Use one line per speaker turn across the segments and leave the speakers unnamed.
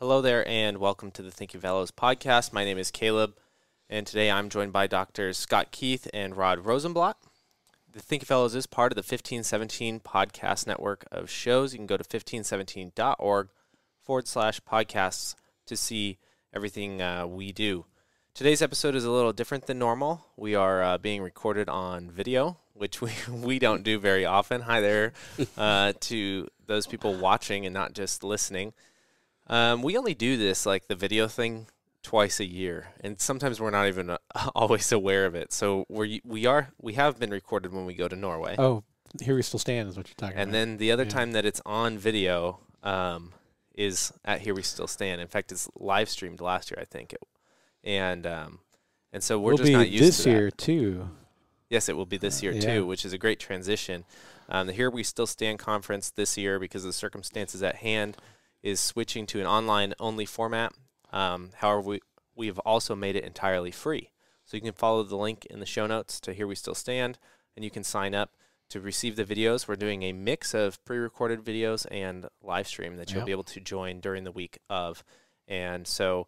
Hello there, and welcome to the Thinking Fellows podcast. My name is Caleb, and today I'm joined by Doctors Scott Keith and Rod Rosenbladt. The Thinking Fellows is part of the 1517 podcast network of shows. You can go to 1517.org forward slash podcasts to see everything uh, we do. Today's episode is a little different than normal. We are uh, being recorded on video, which we, we don't do very often. Hi there uh, to those people watching and not just listening. Um, we only do this, like the video thing, twice a year, and sometimes we're not even uh, always aware of it. So we we are we have been recorded when we go to Norway.
Oh, here we still stand is what you're talking
and
about.
And then the other
Yeah.
time that it's on video um, is at Here We Still Stand. In fact, it's live streamed last year, I think. It, and um, and so we're
we'll
just
be
not used
this
to
year too.
Yes, it will be this year
Yeah.
too, which is a great transition. Um, the Here We Still Stand conference this year, because of the circumstances at hand, is switching to an online only format. Um, however, we we have also made it entirely free, so you can follow the link in the show notes to Here We Still Stand, and you can sign up to receive the videos. We're doing a mix of pre-recorded videos and live stream that you'll
Yep.
be able to join during the week of. And so,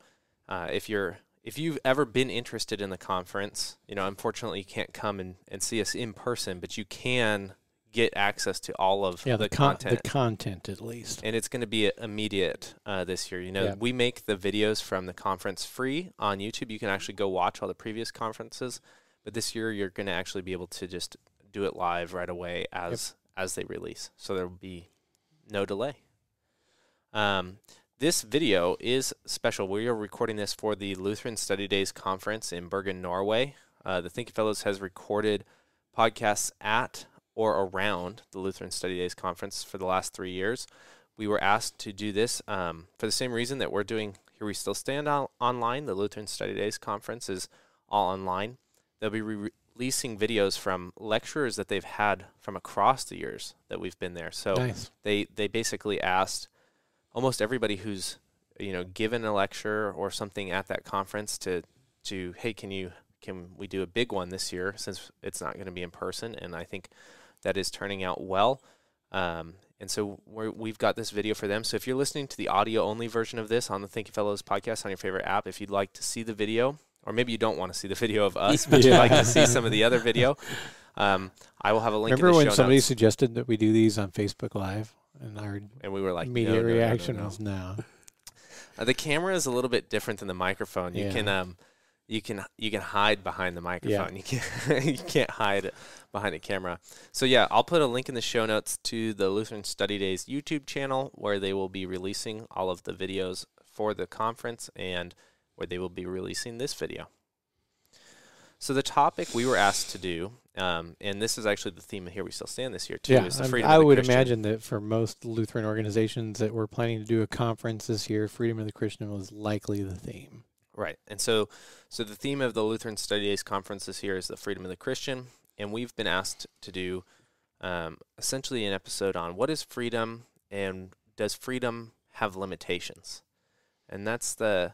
uh, if you're if you've ever been interested in the conference, you know, unfortunately you can't come and, and see us in person, but you can get access to all of
Yeah,
the,
the, con-
content.
the content at least.
and it's going to be immediate uh, this year. You know,
Yeah.
we make the videos from the conference free on YouTube. You can actually go watch all the previous conferences, but this year you're going to actually be able to just do it live right away as as they release. So there will be no delay. Um, this video is special. We are recording this for the Lutheran Study Days conference in Bergen, Norway. Uh, the Thinking Fellows has recorded podcasts at or around the Lutheran Study Days conference for the last three years. We were asked to do this um, for the same reason that we're doing Here We Still Stand on- online. The Lutheran Study Days conference is all online. They'll be re- releasing videos from lecturers that they've had from across the years that we've been there. So
nice.
they they basically asked almost everybody who's you know given a lecture or something at that conference to to hey can you can we do a big one this year since it's not going to be in person and I think that is turning out well um, and so we're, we've got this video for them so if you're listening to the audio only version of this on the Thinking Fellows podcast on your favorite app if you'd like to see the video or maybe you don't want to see the video of us but you'd like to see some of the other video um, I will have a link
Remember
in the
when
show
somebody
notes.
suggested that we do these on Facebook Live, and our
and we were like no,
immediate
no, no, no,
reaction
no.
was no.
Uh, the camera is a little bit different than the microphone. You
Yeah.
can um, you can you can hide behind the microphone. You can you can't hide behind the camera. So yeah, I'll put a link in the show notes to the Lutheran Study Days YouTube channel where they will be releasing all of the videos for the conference and where they will be releasing this video. So the topic we were asked to do, um, and this is actually the theme of Here We Still Stand this year too,
yeah,
is freedom
I
of the
would
Christian.
imagine that for most Lutheran organizations that were planning to do a conference this year, freedom of the Christian was likely the theme.
Right. And so so the theme of the Lutheran Study Days conference this year is the freedom of the Christian, and we've been asked to do um, essentially an episode on what is freedom and does freedom have limitations? And that's the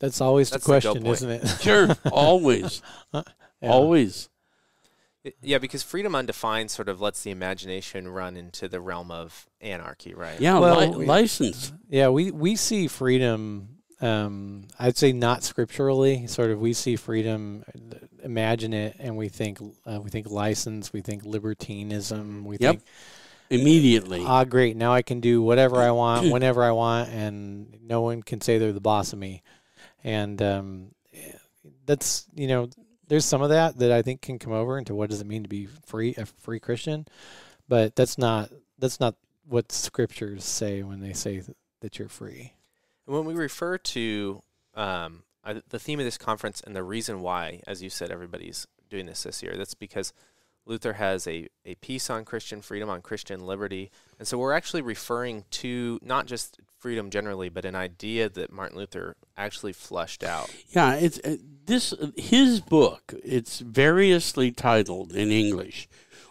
That's always
That's
the
the
question,
point.
isn't it?
Sure, always,
Yeah.
always.
it- yeah, because freedom undefined sort of lets the imagination run into the realm of anarchy, right?
Yeah,
Well,
li-
we-
license.
Yeah, we, we see freedom. Um, I'd say not scripturally. Sort of, we see freedom, uh, imagine it, and we think uh, we think license, we think libertinism, we
Yep.
think
Immediately.
ah great, now I can do whatever I want, whenever I want, and no one can say they're the boss of me. And um, that's you know, there's some of that that I think can come over into what does it mean to be free, a free Christian, but that's not that's not what scriptures say when they say that you're free.
When we refer to um, uh, the theme of this conference and the reason why, as you said, everybody's doing this this year, that's because Luther has a, a piece on Christian freedom, on Christian liberty. And so we're actually referring to not just freedom generally, but an idea that Martin Luther actually flushed out.
Yeah, it's uh, this his book. It's variously titled in English.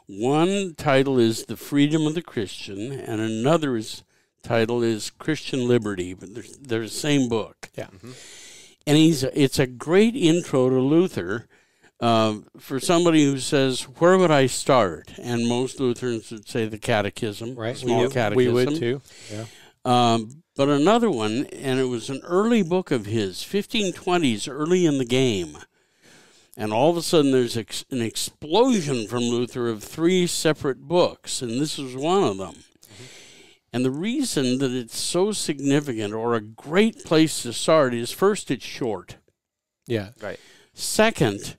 One title is "The Freedom of the Christian," and another is title is "Christian Liberty." But they're, they're the same book.
Yeah.
and he's it's a great intro to Luther. Uh, for somebody who says, "Where would I start?" and most Lutherans would say the Catechism,
Right.
small
we,
catechism.
we would too. Yeah.
Um, but another one, and it was an early book of his, 1520s, early in the game. And all of a sudden, there's ex- an explosion from Luther of three separate books, and this was one of them. And the reason that it's so significant or a great place to start is first, it's short.
Yeah.
Right.
Second,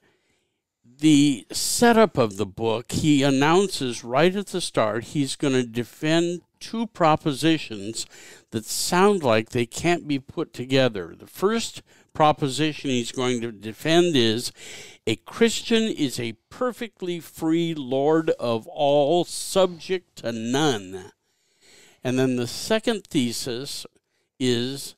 the setup of the book, he announces right at the start he's going to defend two propositions that sound like they can't be put together. The first proposition he's going to defend is a Christian is a perfectly free Lord of all, subject to none. And then the second thesis is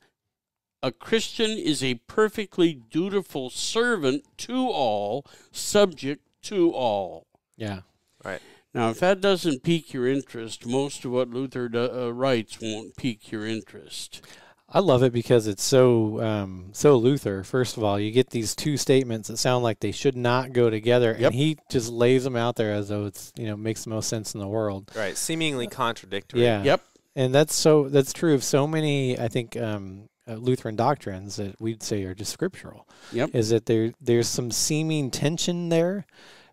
a Christian is a perfectly dutiful servant to all, subject to all.
Yeah. Right.
Now, if that doesn't pique your interest, most of what Luther do, uh, writes won't pique your interest.
I love it because it's so um, so Luther. First of all, you get these two statements that sound like they should not go together,
Yep.
and he just lays them out there as though it's you know makes the most sense in the world.
Right. Seemingly contradictory.
Yeah.
Yep.
And that's so that's true of so many I think um, uh, Lutheran doctrines that we'd say are just scriptural.
Yep.
Is that there there's some seeming tension there,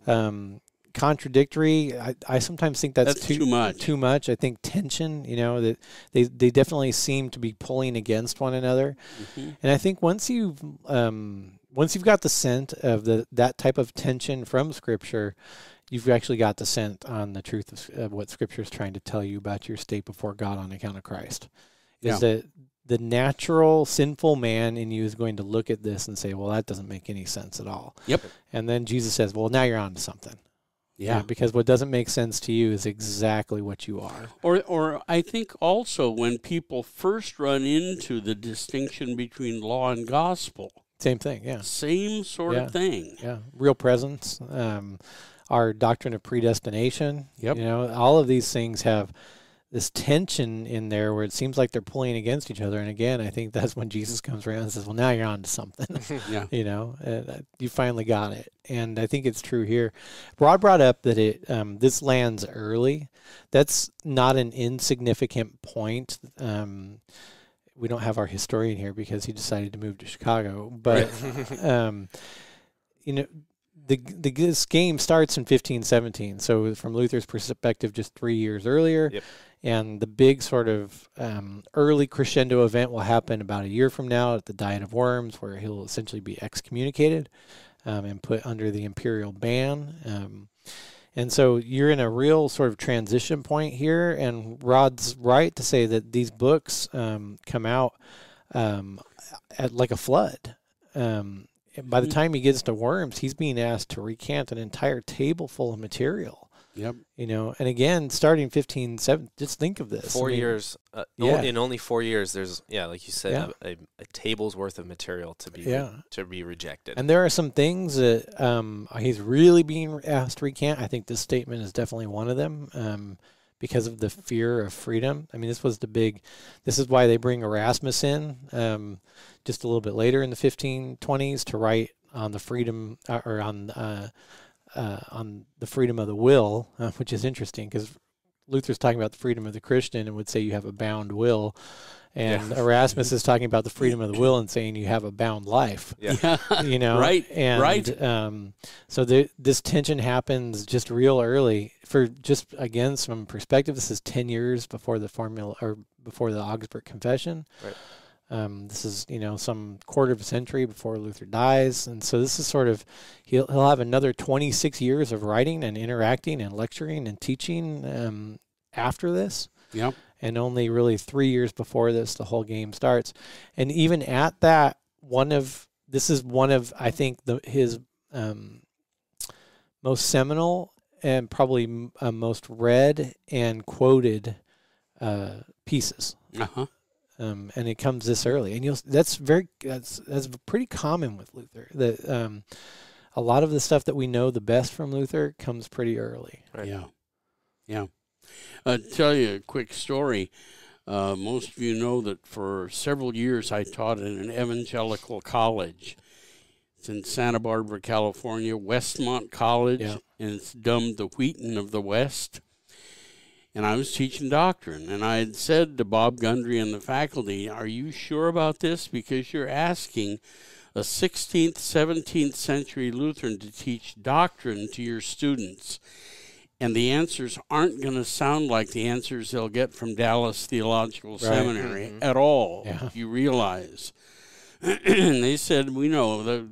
um, contradictory. I, I sometimes think that's,
That's too much.
Too much. I think tension. You know that they they definitely seem to be pulling against one another.
Mhm.
And I think once you've um, once you've got the scent of the that type of tension from Scripture, you've actually got the scent on the truth of, of what Scripture is trying to tell you about your state before God on account of Christ.
Yeah.
Is that the natural sinful man in you is going to look at this and say, "Well, that doesn't make any sense at all."
Yep.
And then Jesus says, "Well, now you're on to something."
Yeah.
Because what doesn't make sense to you is exactly what you are.
Or, or I think also when people first run into the distinction between law and gospel,
Same thing. Yeah.
same sort
Yeah.
of thing.
Yeah, real presence. Um, our doctrine of predestination.
Yep.
You know, all of these things have this tension in there where it seems like they're pulling against each other. And again, I think that's when Jesus comes around and says, "Well, now you're on to something."
Yeah.
you know, uh, you finally got it. And I think it's true here. Rod brought up that it um, this lands early. That's not an insignificant point. Um, we don't have our historian here because he decided to move to Chicago, but um, you know, the, the this game starts in 1517. So from Luther's perspective, just three years earlier,
Yep.
and the big sort of um, early crescendo event will happen about a year from now at the Diet of Worms, where he'll essentially be excommunicated um, and put under the imperial ban. Um, and so you're in a real sort of transition point here, and Rod's right to say that these books um, come out um, at like a flood. Um, by the
Mhm.
time he gets to Worms, he's being asked to recant an entire table full of material.
Yep.
You know, and again, starting 15, seven, just think of this. I
Four
mean,
years. Uh,
Yeah.
yeah. In only four years, there's yeah, like you said,
Yeah.
a, a, a table's worth of material to be
Yeah.
to be rejected.
And there are some things that um, he's really being asked to recant. I think this statement is definitely one of them um, because of the fear of freedom. I mean, this was the big, this is why they bring Erasmus in um, just a little bit later in the 1520s to write on the freedom uh, or on, uh, uh, on the freedom of the will, uh, which is interesting because Luther's talking about the freedom of the Christian and would say you have a bound will. And
Yeah.
Erasmus is talking about the freedom of the will and saying you have a bound life
yeah.
you know
Right,
and
right.
um so the, this tension happens just real early for just again some perspective this is 10 years before the formula or before the augsburg confession
Right.
um, this is you know some quarter of a century before luther dies and so this is sort of he'll, he'll have another 26 years of writing and interacting and lecturing and teaching um, after this
Yep.
And only really three years before this the whole game starts and even at that one of this is one of i think the his um, most seminal and probably m- uh, most read and quoted uh, pieces
Uh huh.
um, and it comes this early and you'll that's very that's that's pretty common with luther that um, a lot of the stuff that we know the best from luther comes pretty early
Right.
Yeah. Yeah. I'll tell you a quick story. Uh, most of you know that for several years I taught in an evangelical college. It's in Santa Barbara, California, Westmont College,
Yeah.
and it's dubbed the Wheaton of the West. and I was teaching doctrine. And I had said to Bob Gundry and the faculty, Are you sure about this? Because you're asking a 16th, 17th century Lutheran to teach doctrine to your students. And the answers aren't going to sound like the answers they'll get from Dallas Theological Seminary
Mhm.
at all.
Yeah.
You realize. and they said, We know that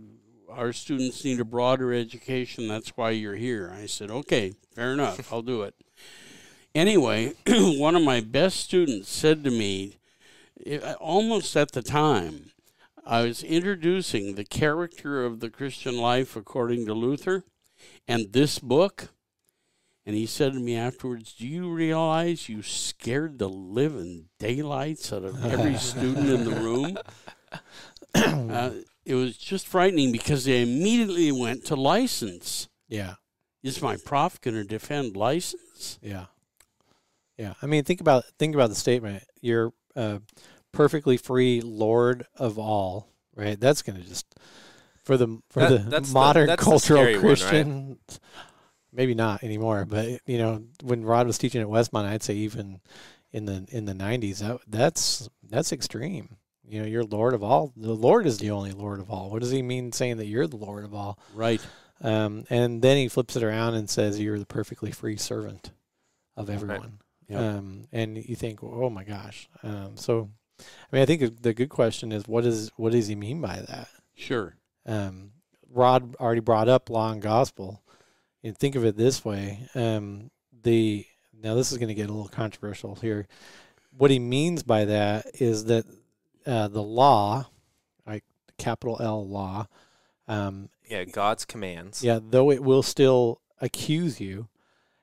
our students need a broader education. That's why you're here. I said, Okay, fair enough. I'll do it. Anyway, one of my best students said to me, i- almost at the time, I was introducing the character of the Christian life according to Luther and this book. And he said to me afterwards, Do you realize you scared the living daylights out of every student in the room? Uh, it was just frightening because they immediately went to license.
Yeah.
Is my prof going to defend license?
Yeah. Yeah. I mean, think about think about the statement. You're uh, perfectly free Lord of all, right? That's going to just for the for
That-
the
that's the-
modern
that's the
cultural
scary one, right?
Maybe not anymore, but you know, when Rod was teaching at Westmont, I'd say even in the in the 90s, that that's that's extreme. You know, you're Lord of all. The Lord is the only Lord of all. What does he mean saying that you're the Lord of all?
Right.
Um, and then he flips it around and says, "You're the perfectly free servant of everyone."
Yep.
Um, and you think, "Oh my gosh!" Um, so, I mean, I think the good question is, what is what does he mean by that?
Sure.
Um, Rod already brought up law and gospel. And think of it this way: um, the now this is going to get a little controversial here. What he means by that is that uh, the law, like capital L law, um,
Yeah, God's commands.
yeah, though it will still accuse you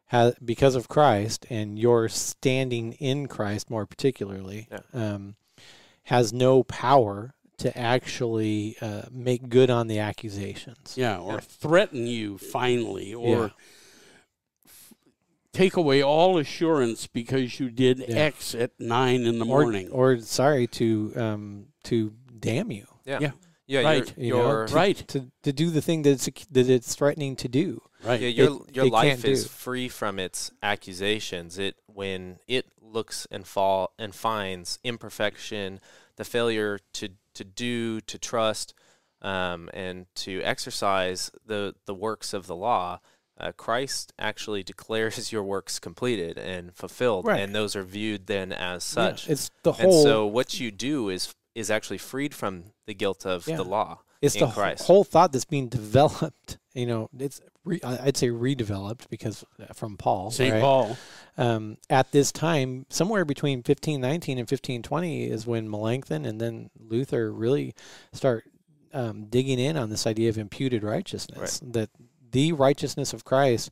ha because of Christ and your standing in Christ, more particularly,
Yeah.
um, has no power to actually uh, make good on the accusations.
Yeah. Or
Yeah.
threaten you finally, or
Yeah.
f- take away all assurance because you did
Yeah.
X at nine in the
Or,
morning.
or sorry to um, to damn you
Yeah.
Yeah.
Yeah,
Right.
Your,
You know,
your,
right.
to to do the thing that it's that it's threatening to do.
Right.
yeah, your
it-
your
it
life is
do.
free from its accusations. It when it looks and fall and finds imperfection, the failure to to do, to trust, um, and to exercise the the works of the law. Uh, Christ actually declares your works completed and fulfilled,
Right.
and those are viewed then as
Yeah,
such.
it's the
and
whole.
so, what you do is is actually freed from the guilt of
Yeah.
the law.
it's the
Christ.
whole thought that's being developed. You know, it's re, I'd say redeveloped because uh, from Paul.
St.
right?
Paul.
um, at this time, somewhere between 1519 and 1520 is when Melanchthon and then Luther really start um, digging in on this idea of imputed righteousness. That the righteousness of Christ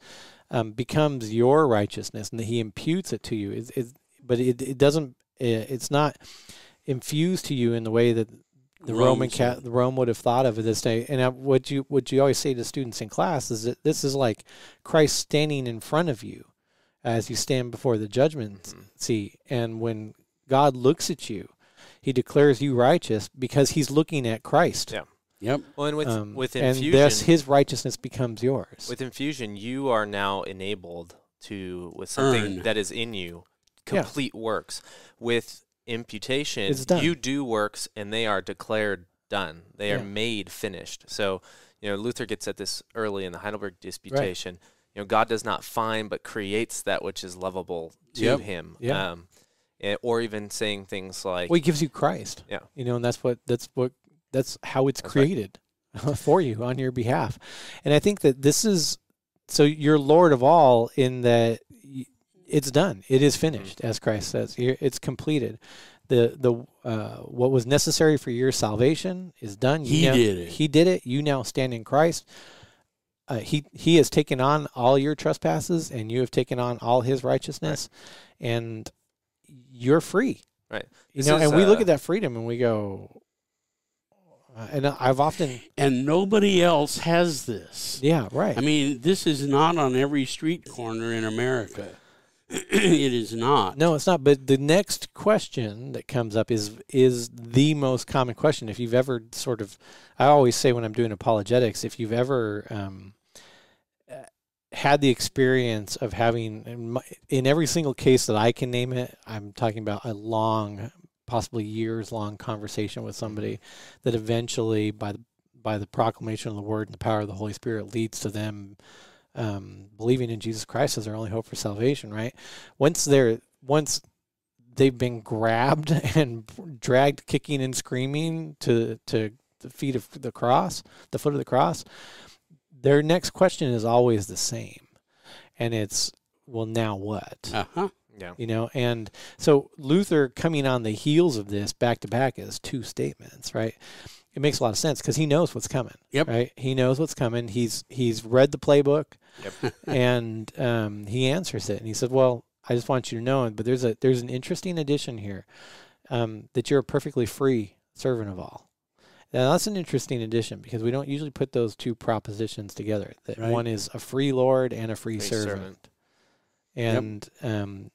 um, becomes your righteousness, and that He imputes it to you. It, it, but it, it doesn't. It, it's not infused to you in the way that the Roman
Romans,
cat the Rome would have thought of it this day. And what you what you always say to students in class is that this is like Christ standing in front of you as you stand before the judgment
Mhm.
seat. And when God looks at you, He declares you righteous because He's looking at Christ.
Yeah.
Yep.
Well, and with
Um,
with
and
infusion,
thus His righteousness becomes yours.
With infusion, you are now enabled to, with something
Earn.
that is in you,
Yeah.
complete works. With imputation, you do works and they are declared done. They
Yeah.
are made finished. So, you know, Luther gets at this early in the Heidelberg Disputation. You know, God does not find but creates that which is lovable to
Yep.
him.
Yeah.
Um, eh, or even saying things like,
well, He gives you Christ.
Yeah.
You know, and that's what that's what that's how it's
That's right.
created for you on your behalf. And I think that this is so you're Lord of all in that it's done. It is finished, as Christ says. It's completed. The the uh, what was necessary for your salvation is done. You
He
now-
did it.
He did it. You now stand in Christ. Uh, he he has taken on all your trespasses, and you have taken on all His righteousness, and you're free.
Right.
You
This
know,
is,
and we look
uh,
at that freedom, and we go. And I've often,
And nobody else has this.
yeah, right.
I mean, this is not on every street corner in America. it is not.
No, it's not. But the next question that comes up is is the most common question. If you've ever sort of, I always say when I'm doing apologetics, if you've ever um, uh, had the experience of having in, my, in every single case that I can name it, I'm talking about a long, possibly years long conversation with somebody that eventually, by the by the proclamation of the word and the power of the Holy Spirit, leads to them um, believing in Jesus Christ as their only hope for salvation. Right? Once they're once they've been grabbed and dragged kicking and screaming to to the feet of the cross, the foot of the cross, their next question is always the same. And it's, well, now what?
Uh-huh.
Yeah.
You know, and so Luther coming on the heels of this back to back is two statements, right? It makes a lot of sense because he knows what's coming.
Yep.
Right. He knows what's coming. He's he's read the playbook,
Yep.
and um, he answers it. And he said, "Well, I just want you to know, but there's a there's an interesting addition here, um, that you're a perfectly free servant of all. Now that's an interesting addition because we don't usually put those two propositions together. That
Right.
one is a free Lord and a free,
Free
servant.
servant.
And um,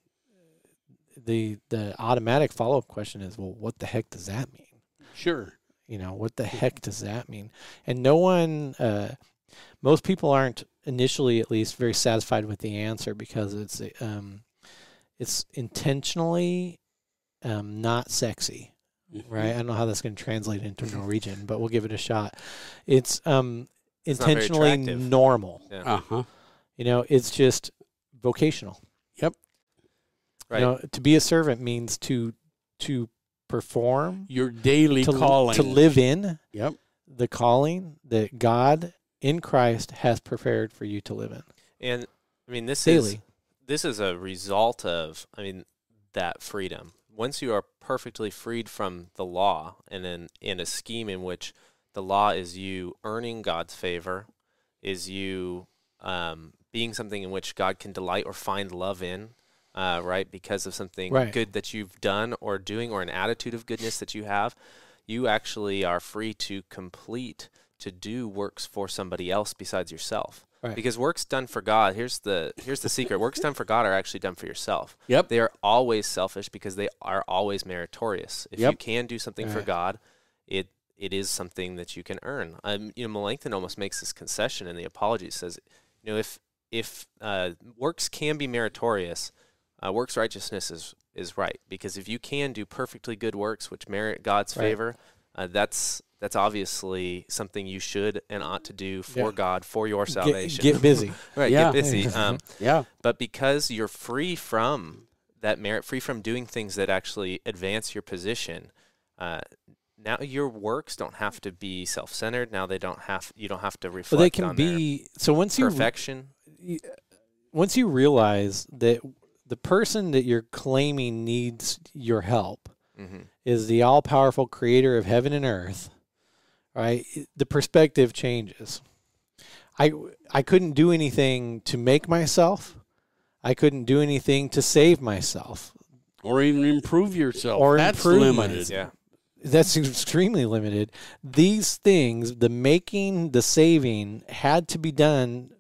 the the automatic follow up question is, well, what the heck does that mean?
Sure.
You know, what the heck does that mean? And no one, uh, most people aren't initially, at least, very satisfied with the answer because it's um, it's intentionally um, not sexy,
Mm-hmm.
right? I don't know how that's going to translate into Norwegian, but we'll give it a shot. It's um,
It's
intentionally normal.
Yeah.
Uh-huh.
You know, it's just vocational. Yep.
Right.
You know, to be a servant means to to perform,
Your daily
to,
calling.
to live in
Yep.
the calling that God in Christ has prepared for you to live in
and I mean, this is this is a result of I mean that freedom. Once you are perfectly freed from the law and in in a scheme in which the law is you earning God's favor, is you um, being something in which God can delight or find love in, uh, right? Because of something
Right.
good that you've done or doing or an attitude of goodness that you have, you actually are free to complete to do works for somebody else besides yourself.
Right.
Because works done for God, here's the here's the secret. works done for God are actually done for yourself.
Yep.
They are always selfish because they are always meritorious. If you can do something for God, it it is something that you can earn. Um, you know, Melanchthon almost makes this concession in the Apologies. Says, you know, if if uh, works can be meritorious, uh, works righteousness is is right because if you can do perfectly good works which merit God's
Right.
favor, uh, that's that's obviously something you should and ought to do for
Yeah.
God for your salvation.
get busy.
right,
Yeah.
get busy. Um,
Yeah.
but because you're free from that merit, free from doing things that actually advance your position, uh, now your works don't have to be self-centered. Now they don't have you don't have to reflect
Well, they can be. So once you
perfection.
you- once you realize that the person that you're claiming needs your help
hmm
is the all powerful creator of heaven and earth, right? The perspective changes. I I couldn't do anything to make myself. I couldn't do anything to save myself.
Or even improve yourself.
Or
That's
improve
limited.
myself.
Yeah,
That's extremely limited. These things, the making, the saving, had to be done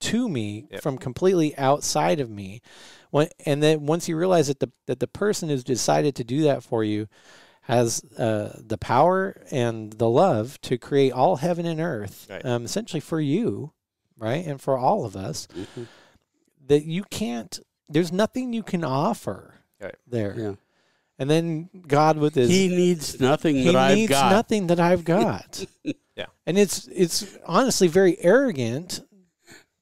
to me
Yep.
from completely outside of me. When, and then once you realize that the that the person who's decided to do that for you has uh, the power and the love to create all heaven and earth,
Right.
um, essentially for you, right, and for all of us,
Mhm.
that you can't. There's nothing you can offer
Right.
there.
Yeah.
And then God with his
He needs nothing
he
that I've
needs
got.
nothing that I've got.
Yeah.
And it's it's honestly very arrogant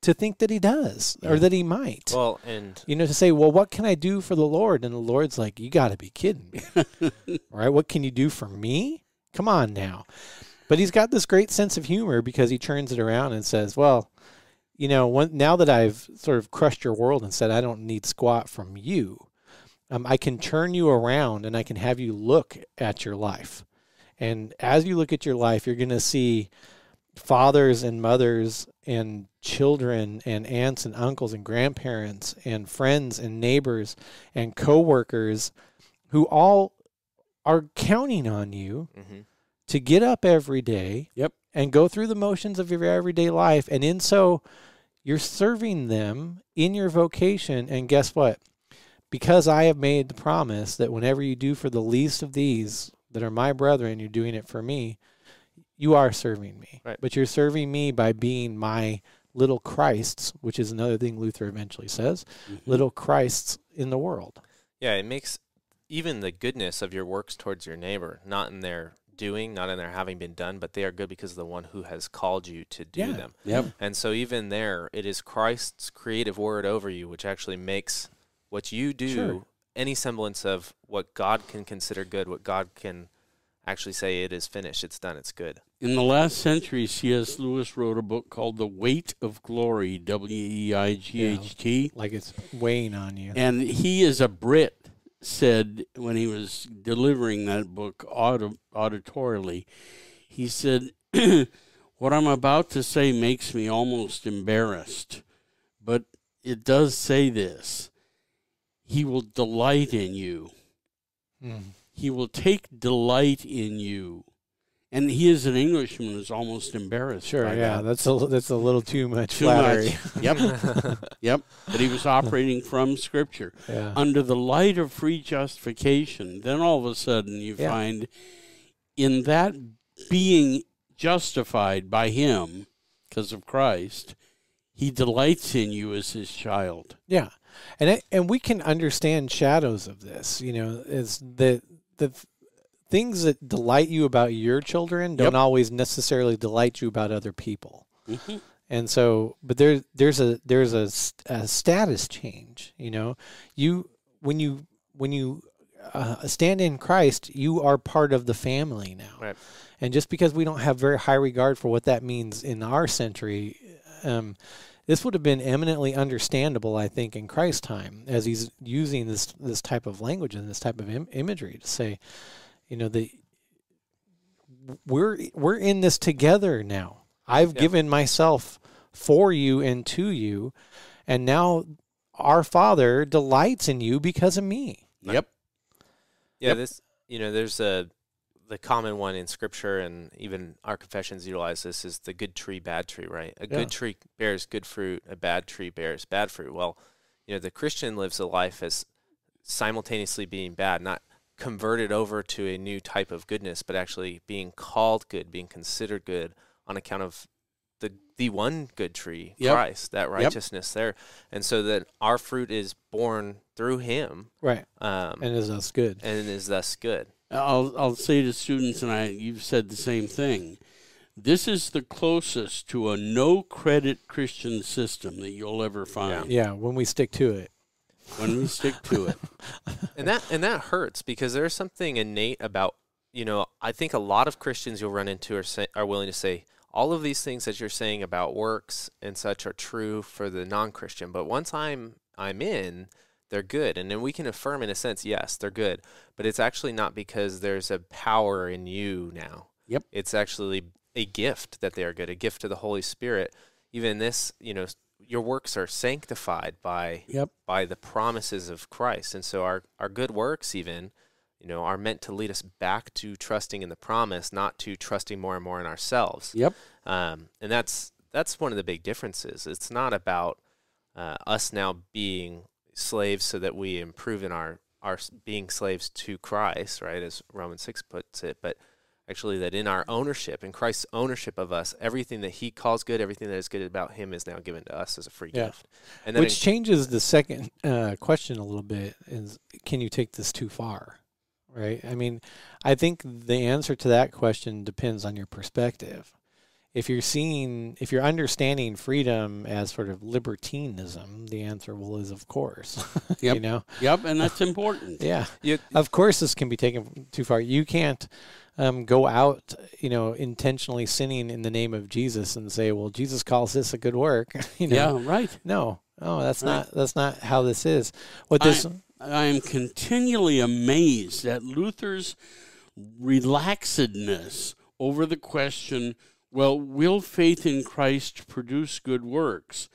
to think that he does or that he might.
well, and
you know, to say, well, what can I do for the Lord? And the Lord's like, you got to be kidding me. right? what can you do for me? Come on now. But he's got this great sense of humor because he turns it around and says, well, you know, one, now that I've sort of crushed your world and said I don't need squat from you, um, I can turn you around and I can have you look at your life. And as you look at your life, you're going to see fathers and mothers and children and aunts and uncles and grandparents and friends and neighbors and coworkers who all are counting on you
mhm.
to get up every day
Yep.
and go through the motions of your everyday life and in so you're serving them in your vocation and guess what because i have made the promise that whenever you do for the least of these that are my brethren you're doing it for me you are serving me
Right.
but you're serving me by being my little Christs, which is another thing Luther eventually says,
Mhm.
little Christs in the world.
Yeah, it makes even the goodness of your works towards your neighbor, not in their doing, not in their having been done, but they are good because of the one who has called you to do
Yeah.
them.
Yep.
And so even there, it is Christ's creative word over you, which actually makes what you do
Sure.
any semblance of what God can consider good, what God can actually say it is finished, it's done, it's good.
In the last century, C.S. Lewis wrote a book called The Weight of Glory, W E I G H T.
Like it's weighing on you.
And he, as a Brit, said when he was delivering that book audi- auditorially, he said, What I'm about to say makes me almost embarrassed, but it does say this He will delight in you,
Mm.
He will take delight in you. And he is an Englishman who's almost embarrassed.
Sure, yeah,
that.
that's a that's a little too much
Too
flattery.
much. Yep. yep. But he was operating from Scripture.
yeah.
under the light of free justification, then all of a sudden you
Yeah.
find in that being justified by him because of Christ, he delights in you as his child.
Yeah, and it, and we can understand shadows of this. You know, is the the things that delight you about your children don't
Yep.
always necessarily delight you about other people.
Mhm.
And so, but there there's a there's a, a status change. You know, you when you when you uh, stand in Christ, you are part of the family now.
Right.
And just because we don't have very high regard for what that means in our century, um, this would have been eminently understandable, I think, in Christ's time, as he's using this this type of language and this type of Im- imagery to say, you know, the we're we're in this together now. I've
Yeah.
given myself for you and to you, and now our Father delights in you because of me.
Yep.
Yeah,
Yep.
this you know, there's a the common one in scripture and even our confessions utilize this is the good tree, bad tree, right? A
Yeah.
good tree bears good fruit, a bad tree bears bad fruit. Well, you know, the Christian lives a life as simultaneously being bad, not converted over to a new type of goodness, but actually being called good, being considered good on account of the the one good tree,
Yep.
Christ, that righteousness there. And so that our fruit is born through him
Right.
um,
And is thus good.
and is thus good.
I'll I'll say to students, and I you've said the same thing. This is the closest to a no credit Christian system that you'll ever find
Yeah, when we stick to it.
when we stick to it.
and that and that hurts because there's something innate about you know I think a lot of Christians you'll run into are say, are willing to say all of these things that you're saying about works and such are true for the non-Christian, but once I'm I'm in, they're good, and then we can affirm in a sense, yes, they're good, but it's actually not because there's a power in you now.
Yep.
it's actually a gift that they are good, a gift to the Holy Spirit. Even this, you know, your works are sanctified by
Yep.
by the promises of Christ. And so our, our good works even, you know, are meant to lead us back to trusting in the promise, not to trusting more and more in ourselves.
Yep.
Um, and that's that's one of the big differences. It's not about uh, us now being slaves so that we improve in our our being slaves to Christ, right? As Romans six puts it, but actually that in our ownership, in Christ's ownership of us, everything that He calls good, everything that is good about Him, is now given to us as a free
Yeah.
gift. And then
Which changes the second uh, question a little bit is can you take this too far? Right? I mean, I think the answer to that question depends on your perspective. If you're seeing, if you're understanding freedom as sort of libertinism, the answer will is of course. you know,
Yep. And that's important.
yeah.
You,
Of course, this can be taken too far. You can't um, go out, you know, intentionally sinning in the name of Jesus and say, "Well, Jesus calls this a good work." you know,
Yeah. Right.
no, no, that's
Right.
not that's not how this is. What
I-
this
I am continually amazed at Luther's relaxedness over the question well, will faith in Christ produce good works?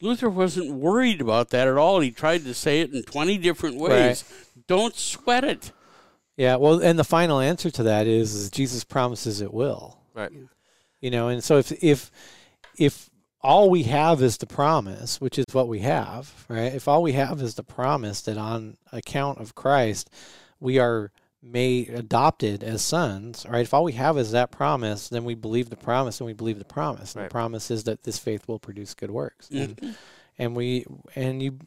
Luther wasn't worried about that at all. He tried to say it in 20 different ways. Don't sweat it.
yeah, well, and the final answer to that is, is Jesus promises it will.
right.
You know, and so if if if all we have is the promise, which is what we have, right? If all we have is the promise that on account of Christ we are made adopted as sons, right? If all we have is that promise, then we believe the promise and we believe the promise. And
Right.
the promise is that this faith will produce good works. And,
Mhm.
and we and you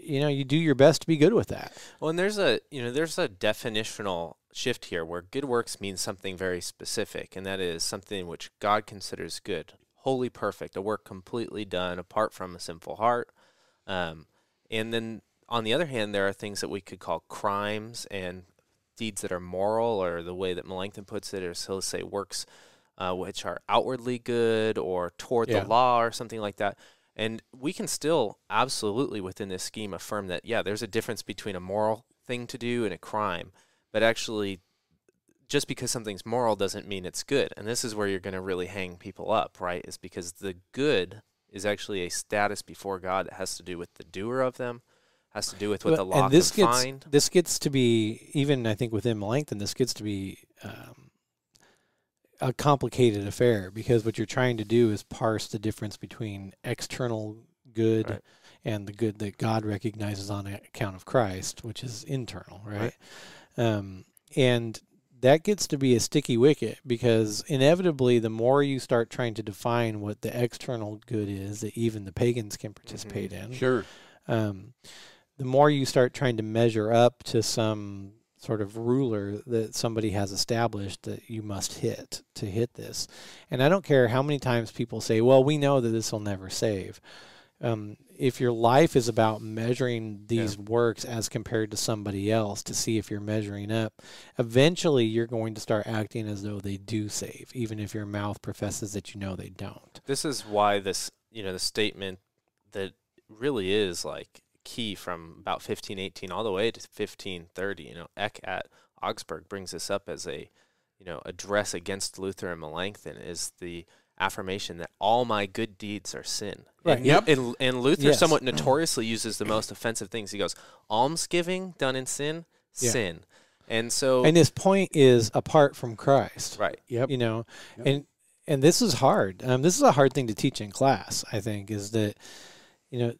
you know, you do your best to be good with that.
Well, and there's a you know there's a definitional shift here where good works means something very specific, and that is something which God considers good, wholly perfect, a work completely done apart from a sinful heart. Um, and then on the other hand, there are things that we could call crimes and deeds that are moral, or the way that Melanchthon puts it, is he'll say works uh, which are outwardly good or toward
Yeah.
the law or something like that. And we can still absolutely within this scheme affirm that, yeah, there's a difference between a moral thing to do and a crime. But actually, just because something's moral doesn't mean it's good. And this is where you're going to really hang people up, right? Is because the good is actually a status before God that has to do with the doer of them, has to do with what the law
and this gets
find.
this gets to be even I think within Melanchthon, this gets to be um, a complicated affair because what you're trying to do is parse the difference between external good
Right.
and the good that God recognizes on account of Christ, which is internal, right? Um, and that gets to be a sticky wicket because inevitably, the more you start trying to define what the external good is that even the pagans can participate in,
Sure.
um, the more you start trying to measure up to some sort of ruler that somebody has established that you must hit to hit this. And I don't care how many times people say, well, we know that this will never save. Um, if your life is about measuring these works as compared to somebody else to see if you're measuring up, eventually you're going to start acting as though they do save, even if your mouth professes that you know they don't.
This is why this, you know, the statement that really is like key from about 1518 all the way to 1530. You know, Eck at Augsburg brings this up as a, you know, address against Luther and Melanchthon is the affirmation that all my good deeds are sin.
Right.
And,
Yep.
And, and Luther
Yes.
somewhat notoriously uses the most offensive things. He goes, almsgiving done in sin,
Yeah.
sin. And so,
And his point is apart from Christ.
right.
Yep.
you know
Yep.
and and this is hard um, this is a hard thing to teach in class i think is that you know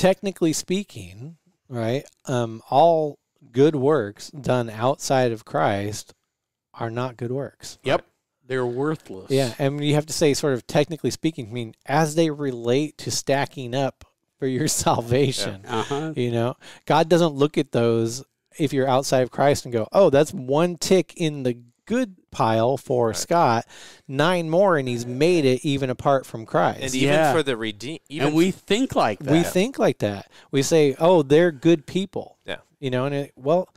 technically speaking right um, all good works done outside of christ are not good works
Yep. They're worthless.
yeah and you have to say sort of technically speaking I mean as they relate to stacking up for your salvation
Uh huh.
you know god doesn't look at those if you're outside of christ and go oh that's one tick in the good pile for
Right.
scott nine more and he's made it even apart from christ
And even
Yeah.
for the redeem,
And we think like that.
we think like that we say oh they're good people
Yeah.
you know and it, well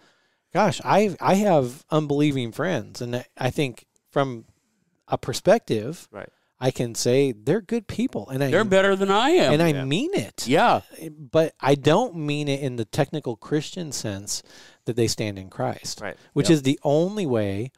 gosh i i have unbelieving friends and I- i think from a perspective
Right.
i can say they're good people and i
They're better than I am.
and i
Yeah.
mean it
yeah.
but I don't mean it in the technical Christian sense that they stand in Christ,
Right.
which
Yep.
is the only way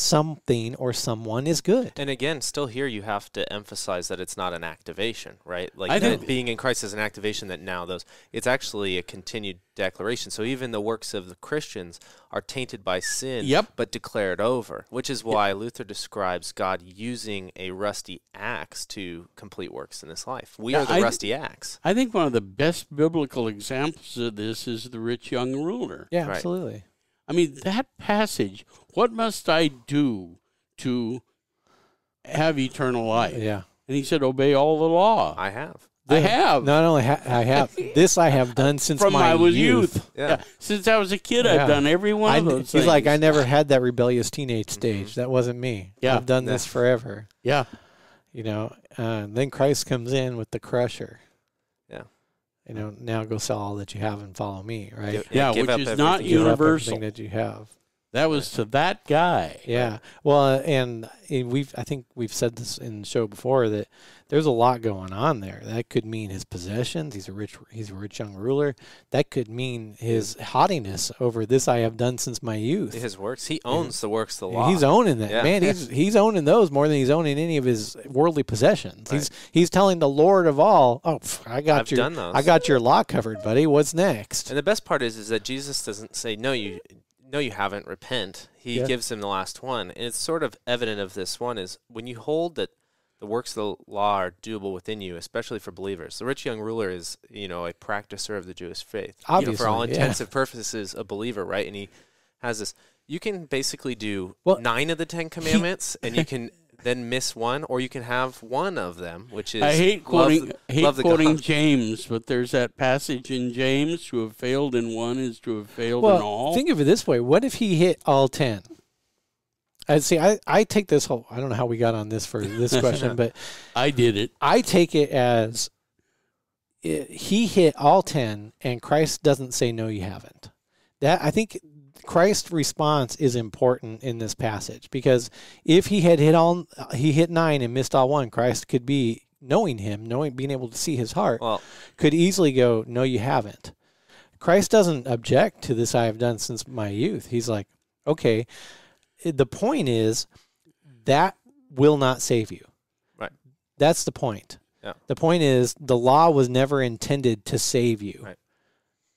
something or someone is good.
And again, still here you have to emphasize that it's not an activation, right? Like
I
that
think-
being in Christ is an activation that now those it's actually a continued declaration. So even the works of the Christians are tainted by sin
Yep.
but declared over, which is why Luther describes God using a rusty axe to complete works in this life. We
Yeah,
are the
I-
rusty axe.
I think one of the best biblical examples of this is the rich young ruler.
Yeah,
Right.
absolutely.
I mean, that passage, what must I do to have eternal life?
Yeah.
And he said, obey all the law.
I have.
I have.
Not only ha- I have this, I have done since
From
my
I was
youth.
youth.
Yeah.
Since I was a kid,
Yeah.
I've done every one
I,
of those
he's like, I never had that rebellious teenage stage. That wasn't me.
Yeah.
I've done
Yeah.
this forever.
Yeah.
You know. Uh, then Christ comes in with the crusher.
Yeah.
You know, now go sell all that you have and follow me. Right.
Give-
Yeah,
give
which is not
everything you
Give
have.
up
universal.
that you have.
That was to that guy.
Yeah. Well, and uh, we've I think we've said this in the show before that there's a lot going on there. That could mean his possessions. He's a rich he's a rich young ruler. That could mean his haughtiness over this I have done since my youth.
His works. He owns the works of the law.
He's owning that
Yeah.
man. He's he's owning those more than he's owning any of his worldly possessions.
Right.
He's he's telling the Lord of all, "Oh, pff, I got
I've
your
done those.
I got your law covered, buddy. What's next?"
And the best part is, is that Jesus doesn't say, "No, you, no, you haven't. Repent." He
Yeah.
gives him the last one, and it's sort of evident of this one is when you hold that the works of the law are doable within you, especially for believers. The rich young ruler is, you know, a practicer of the Jewish faith. You know, for all
Obviously, yeah.
intents and purposes, a believer, right? And he has this. You can basically do
Well,
nine of the Ten Commandments, and you can then miss one, or you can have one of them, which is
I hate quoting
the-
hate
love the
quoting James, but there's that passage in James: "To have failed in one is to have failed in all."
think of it this way: What if he hit all ten? I see. I, I take this whole. I don't know how we got on this for this question, but
I did it.
I take it as i he hit all ten, and Christ doesn't say no, you haven't. That I think Christ's response is important in this passage because if he had hit all, he hit nine and missed all one, Christ could be knowing him, knowing, being able to see his heart,
Well,
could easily go, no, you haven't. Christ doesn't object to this I have done since my youth. He's like, okay, the point is that will not save you.
Right.
That's the point.
Yeah.
The point is the law was never intended to save you.
Right.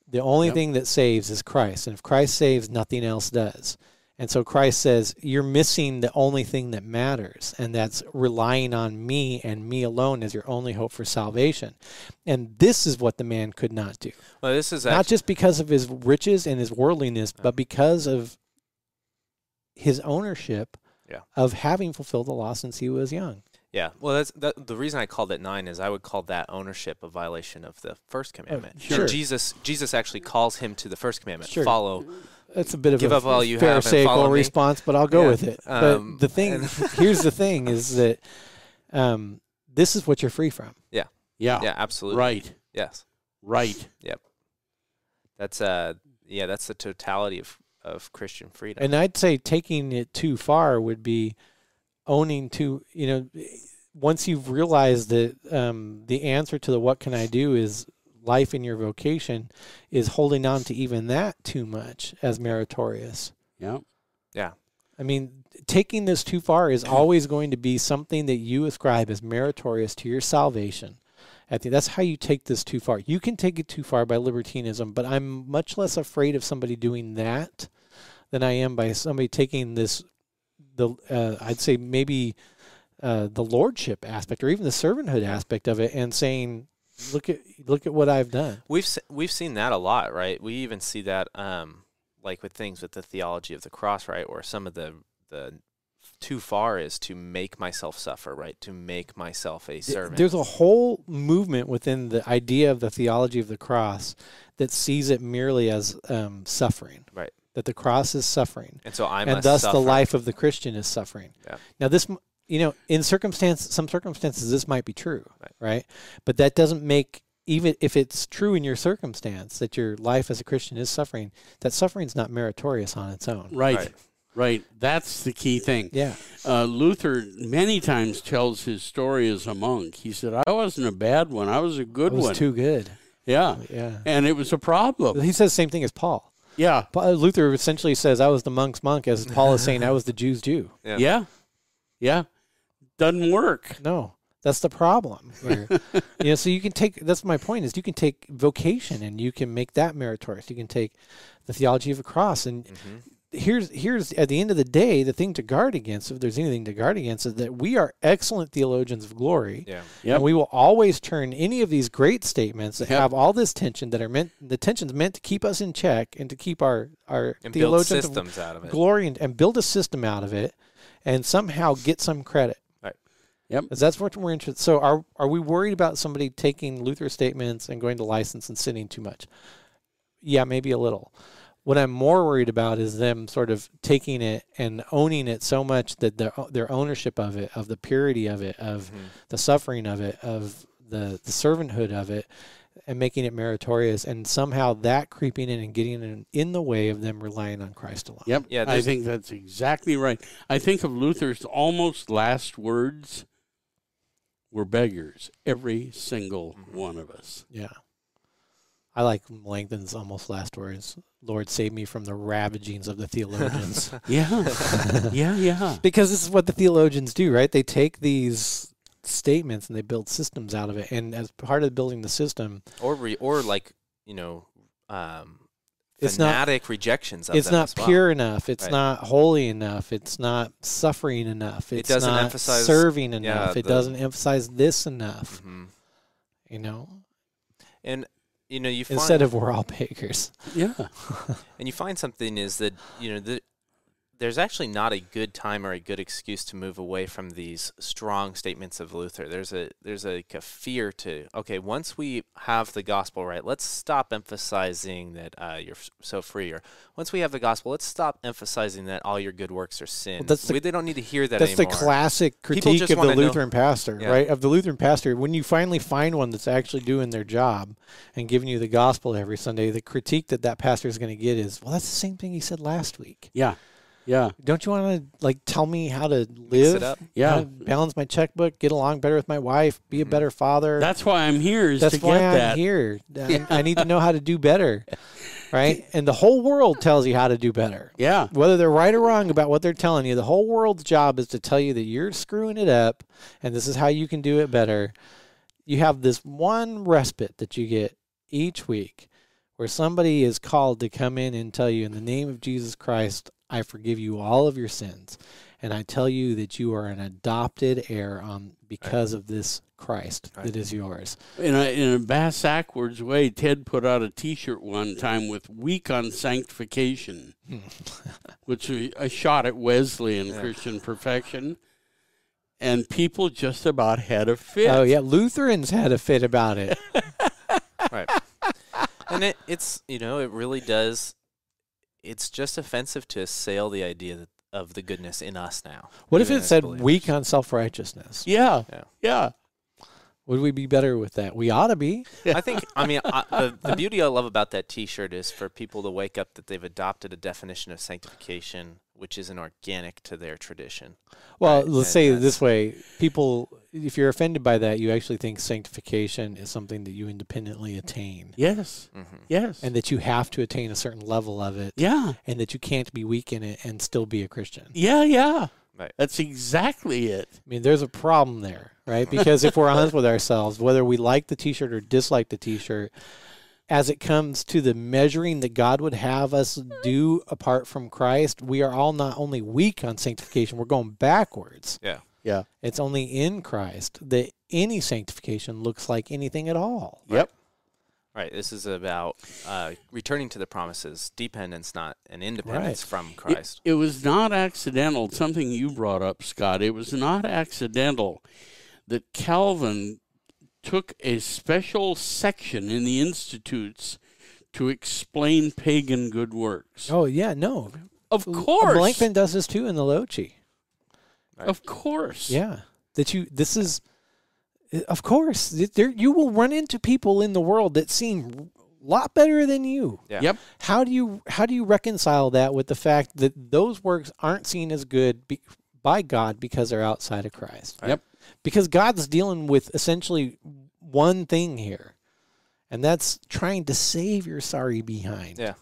The only
Yep.
thing that saves is Christ. And if Christ saves, nothing else does. And so Christ says, You're missing the only thing that matters, and that's relying on me and me alone as your only hope for salvation. And this is what the man could not do.
well, this is
Not just because of his riches and his worldliness, but because of his ownership
Yeah.
of having fulfilled the law since he was young.
yeah. Well, that's that, the reason I called it nine is I would call that ownership a violation of the first commandment.
Oh, sure.
Jesus, Jesus actually calls him to the first commandment.
Sure.
Follow.
That's a bit of
Give
a
up all you
pharisaical
follow me.
response, but I'll go
Yeah.
with it.
Um,
but the thing, here's the thing: is that um, this is what you're free from.
Yeah,
Yeah, Yeah. absolutely.
right,
Yes.
right. Yep.
That's uh yeah, that's the totality of of Christian freedom.
And I'd say taking it too far would be owning to you know once you've realized that um, the answer to the what can I do is life in your vocation is holding on to even that too much as meritorious.
Yeah, Yeah.
I mean, taking this too far is always going to be something that you ascribe as meritorious to your salvation. I think that's how you take this too far. You can take it too far by libertinism, but I'm much less afraid of somebody doing that than I am by somebody taking this. The uh, I'd say maybe uh, the lordship aspect or even the servanthood aspect of it, and saying, "Look at look at what I've done."
We've we've seen that a lot, right? We even see that um like with things with the theology of the cross, right? Or some of the the too far is to make myself suffer, right? To make myself a servant.
There's a whole movement within the idea of the theology of the cross that sees it merely as um, suffering.
Right.
That the cross is suffering,
and so I'm
and thus
suffer.
the life of the Christian is suffering.
Yeah.
Now this, you know, in circumstance, some circumstances this might be true,
Right.
right? But that doesn't make even if it's true in your circumstance that your life as a Christian is suffering. That suffering is not meritorious on its own.
right,
Right.
Right. That's the key thing.
Yeah.
Uh, Luther many times tells his story as a monk. He said, "I wasn't a bad one. I was a good
It was
one."
too good.
yeah,
Yeah.
and it was a problem.
He says the same thing as Paul.
Yeah,
Pa- Luther essentially says, "I was the monk's monk," as Paul is saying, "I was the Jew's Jew."
Yeah.
yeah, yeah. Doesn't work.
No, that's the problem. here. you know, so you can take. That's my point. Is you can take vocation and you can make that meritorious. You can take the theology of a cross, and
Mhm.
Here's here's at the end of the day, the thing to guard against, if there's anything to guard against, is that we are excellent theologians of glory.
Yeah.
Yep.
And we will always turn any of these great statements that
Yep.
have all this tension that are meant the tension's meant to keep us in check and to keep our our
And build
theologians of
out of it.
glory and, and build a system out of it and somehow get some credit.
Right.
Yep.
Because that's what we're interested. So are are we worried about somebody taking Luther statements and going to license and sinning too much? Yeah, maybe a little. What I'm more worried about is them sort of taking it and owning it so much that their their ownership of it, of the purity of it, of
Mhm.
the suffering of it, of the the servanthood of it, and making it meritorious, and somehow that creeping in and getting in, in the way of them relying on Christ alone.
Yep.
Yeah,
I think that's exactly right. I think of Luther's almost last words were beggars, every single
Mm-hmm.
one of us.
Yeah. I like Melanchthon's almost last words. Lord, save me from the ravagings of the theologians.
Yeah. yeah, yeah.
because this is what the theologians do, right? They take these statements and they build systems out of it. And as part of building the system,
Or re- or like, you know, um
It's not-
fanatic rejections of
it's
them
not
as well.
pure enough. It's
Right.
not holy enough. It's not suffering enough.
It
It's
doesn't
not
emphasize-
serving
yeah,
enough. it
the-
doesn't emphasize this enough.
Mhm.
You know,
And you know, you find
instead of we're all beggars.
Yeah.
and you find something is that you know the there's actually not a good time or a good excuse to move away from these strong statements of Luther. There's a there's a, a fear to okay, once we have the gospel right, let's stop emphasizing that uh, you're f- so free. Or once we have the gospel, let's stop emphasizing that all your good works are sin.
that's the-
we, they don't need to hear that
That's
anymore.
the classic critique of the
wanna know-
Lutheran pastor,
Yeah.
right? Of the Lutheran pastor. When you finally find one that's actually doing their job and giving you the gospel every Sunday, the critique that that pastor is going to get is, well, that's the same thing he said last week.
Yeah. Yeah.
Don't you want to like tell me how to live?
it up.
Yeah.
balance my checkbook, get along better with my wife, be a
Mhm.
better father.
That's why I'm here is
That's
to
why
get
I'm
that.
here. I-
Yeah.
I need to know how to do better, right? And the whole world tells you how to do better.
Yeah.
Whether they're right or wrong about what they're telling you, the whole world's job is to tell you that you're screwing it up and this is how you can do it better. You have this one respite that you get each week where somebody is called to come in and tell you, in the name of Jesus Christ, I forgive you all of your sins. And I tell you that you are an adopted heir on because of this Christ
Right.
that is yours.
In a, in a bass backwards way, Ted put out a T-shirt one time with "Weak on Sanctification," which was a shot at Wesley and
Yeah.
Christian perfection, and people just about had a fit.
Oh yeah, Lutherans had a fit about it.
right. And it, it's you know it really does. It's just offensive to assail the idea that, of the goodness in us now.
What if it said
believers.
weak on self righteousness?
Yeah,
Yeah.
yeah,
Would we be better with that? We ought to be.
I think. I mean, I, the the beauty I love about that T-shirt is for people to wake up that they've adopted a definition of sanctification which isn't organic to their tradition.
Well,
Right,
let's
and
say it this way: people, if you're offended by that, you actually think sanctification is something that you independently attain,
yes,
Mm-hmm.
yes,
and that you have to attain a certain level of it,
yeah,
and that you can't be weak in it and still be a Christian.
yeah, yeah.
Right.
That's exactly it.
I mean, there's a problem there, right? Because if we're honest with ourselves, whether we like the T-shirt or dislike the T-shirt, as it comes to the measuring that God would have us do apart from Christ, we are all not only weak on sanctification, we're going backwards.
Yeah.
Yeah.
It's only in Christ that any sanctification looks like anything at all.
Yep.
Right. This is about uh, returning to the promises, dependence, not an independence from Christ.
It, it was not accidental. Something you brought up, Scott. It was not accidental that Calvin took a special section in the Institutes to explain pagan good works.
Oh yeah, no.
of course.
Melanchthon does this too in the Loci.
Of course.
Yeah, that you. This is, of course, there you will run into people in the world that seem a lot better than you.
Yeah.
Yep.
How do you how do you reconcile that with the fact that those works aren't seen as good be, by God because they're outside of Christ?
Right.
Yep.
Because God's dealing with essentially one thing here, and that's trying to save your sorry behind.
Yeah.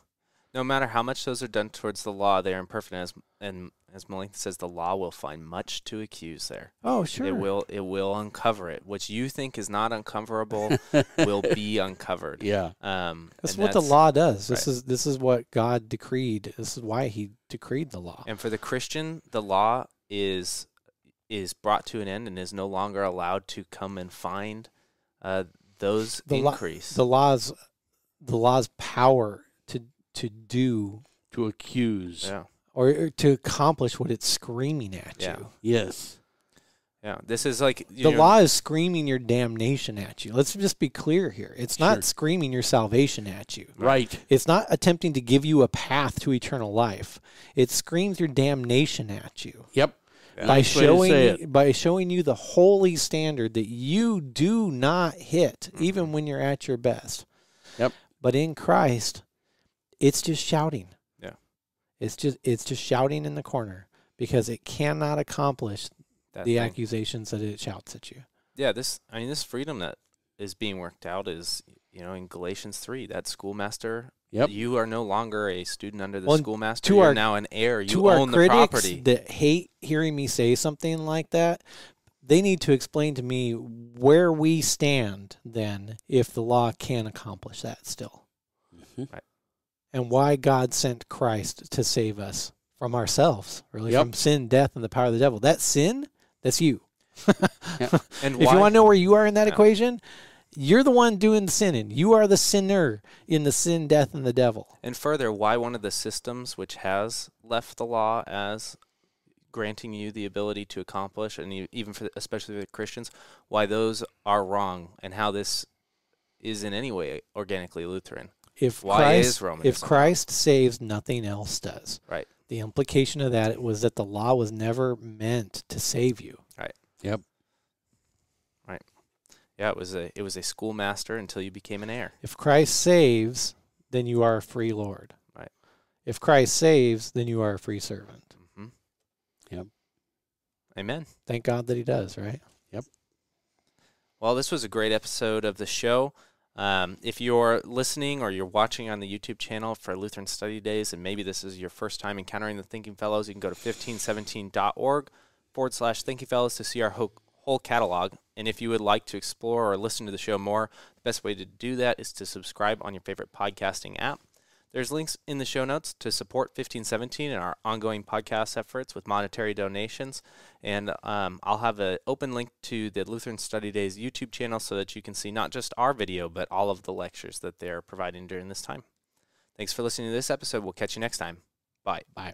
No matter how much those are done towards the law, they are imperfect. As and as Melanchthon says, the law will find much to accuse there.
Oh, sure.
It will. It will uncover it. What you think is not uncoverable will be uncovered.
Yeah.
Um,
That's
and
what the law does. This
right.
is this is what God decreed. This is why He decreed the law.
And for the Christian, the law is is brought to an end and is no longer allowed to come and find uh, those
The law-
increase.
The law's the law's power to to do
To accuse.
yeah,
or, or to accomplish what it's screaming at
Yeah.
you.
Yes.
yeah. This is like you
The
know,
law is screaming your damnation at you. Let's just be clear here. It's not
Sure.
screaming your salvation at you.
Right.
It's not attempting to give you a path to eternal life. It screams your damnation at you.
Yep.
Yeah.
by
Nice way to
showing you- by showing you the holy standard that you do not hit mm-hmm. even when you're at your best.
Yep.
But in Christ, it's just shouting.
Yeah.
It's just it's just shouting in the corner because it cannot accomplish
that
the
thing.
accusations that it shouts at you.
yeah, this I mean this freedom that is being worked out is you know in Galatians three that schoolmaster.
Yep.
You are no longer a student under the
Well,
schoolmaster.
to
You're
our-
now an heir. You
to our
own the property.
that hate hearing me say something like that, they need to explain to me where we stand then if the law can accomplish that still.
Mhm.
And why God sent Christ to save us from ourselves, really
Yep.
from sin, death, and the power of the devil. That sin, that's you.
and
If
why?
you want to know where you are in that
Yeah.
equation, you're the one doing the sinning. You are the sinner in the sin, death, and the devil.
And further, why one of the systems which has left the law as granting you the ability to accomplish, and e- even for especially for Christians, why those are wrong, and how this is in any way organically Lutheran.
If
Why
Christ,
is Romanism
if Christ saves, nothing else does.
Right.
The implication of that was that the law was never meant to save you. Right. Yep. Right.
Yeah, it was a it was a schoolmaster until you became an heir.
If Christ saves, then you are a free Lord.
Right.
If Christ saves, then you are a free servant.
hmm
Yep.
Amen.
Thank God that He does, right? Yep.
Well, this was a great episode of the show. Um, if you're listening or you're watching on the YouTube channel for Lutheran Study Days, and maybe this is your first time encountering the Thinking Fellows, you can go to 1517.org forward slash Thinking Fellows to see our whole, whole catalog. And if you would like to explore or listen to the show more, the best way to do that is to subscribe on your favorite podcasting app. There's links in the show notes to support 1517 and our ongoing podcast efforts with monetary donations. And um, I'll have an open link to the Lutheran Study Days YouTube channel so that you can see not just our video, but all of the lectures that they're providing during this time. Thanks for listening to this episode. We'll catch you next time. Bye.
Bye.